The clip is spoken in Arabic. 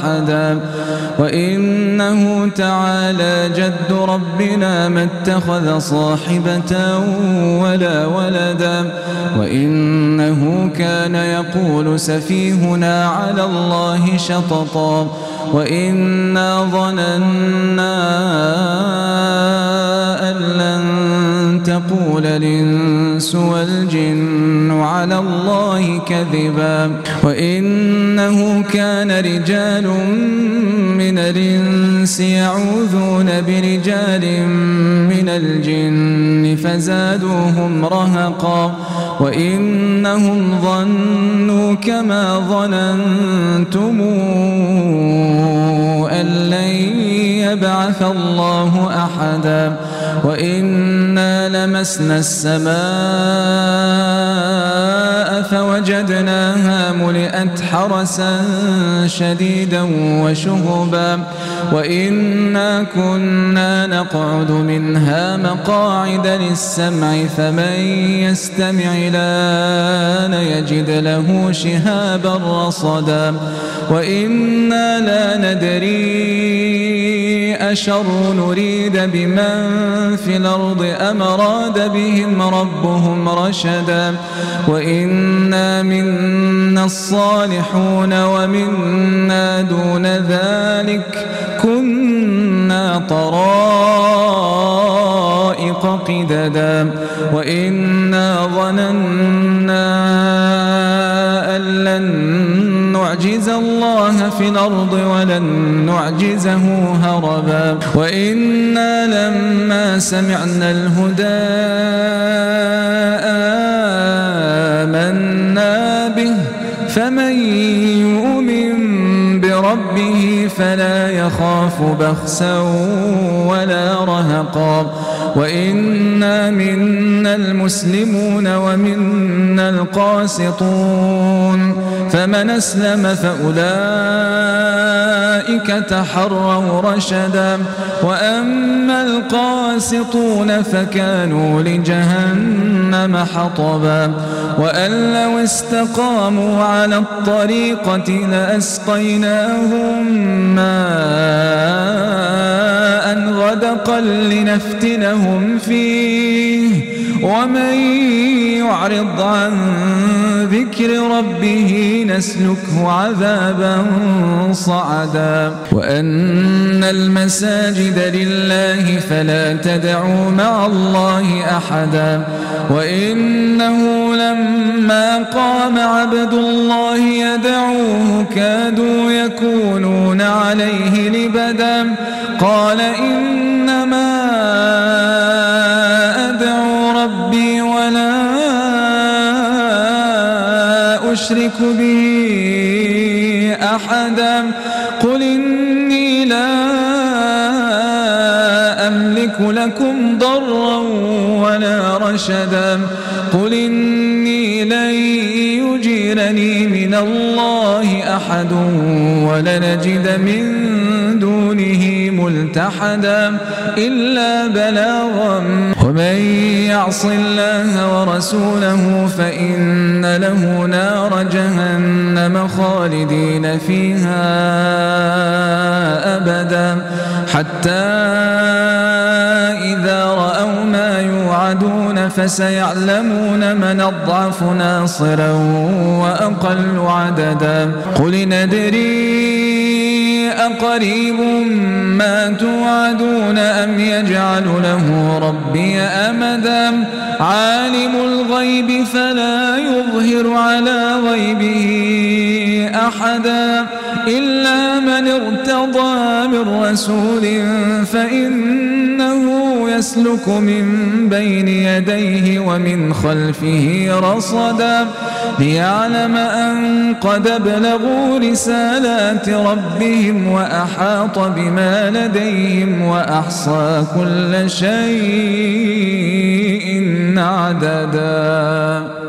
أحدا. وإنه تعالى جد ربنا ما اتخذ صاحبة ولا ولدا. وإنه كان يقول سفيهنا على الله شططا. وإنا ظننا أن لن تقول الإنس والجن على الله كذبا. وإنه كان رجال من الإنس يعوذون برجال من الجن فزادوهم رهقا وإنهم ظنوا كما ظننتم أن لن يبعث الله أحدا وإنا لمسنا السماء فوجدناها ملئت حرسا شديدا وشهبا وإنا كنا نقعد منها مقاعد للسمع فمن يستمع لأن يجد له شهابا رصدا وإنا لا ندري أشر نريد بمن في الأرض أم أراد بهم ربهم رشدا وإنا منا الصالحون ومنا دون ذلك كنا طرائق قددا وإنا ظننا أن لن نعجز الله في الأرض ولن نعجزه هربا. وإنا لما سمعنا الهدى آمنا به فمن يؤمن بربه فلا يخاف بخسا ولا رهقا. وإنا منا المسلمون ومنا القاسطون. فمن أسلم فأولئك تحروا رشدا وأما القاسطون فكانوا لجهنم حطبا. وأن لو استقاموا على الطريقة لأسقيناهم ماء غدقا لنفتنهم فيه. ومن يعرض عن ذكر ربه نسلكه عذابا صعدا. وأن المساجد لله فلا تدعوا مع الله أحدا. وإنه لما قام عبد الله يدعوه كادوا يكونون عليه لبدا. قال إنما أشرك به أحدا؟ قل إني لا لكم ضرا ولا رشدا قل إني لن يجيرني من الله أحد ولنجد من دونه ملتحدا إلا بلاغا ومن يعص الله ورسوله فإن له نار جهنم خالدين فيها أبدا حتى يوعدون فسيعلمون من أضعف ناصرا وأقل عددا. قل ندري أقريب ما توعدون أم يجعل له ربي أمدا. عالم الغيب فلا يظهر على غيبه أحدا. إلا من ارتضى من رسول فإنه يسلك من بين يديه ومن خلفه رصدا ليعلم أن قد ابلغوا رسالات ربهم وأحاط بما لديهم وأحصى كل شيء عددا.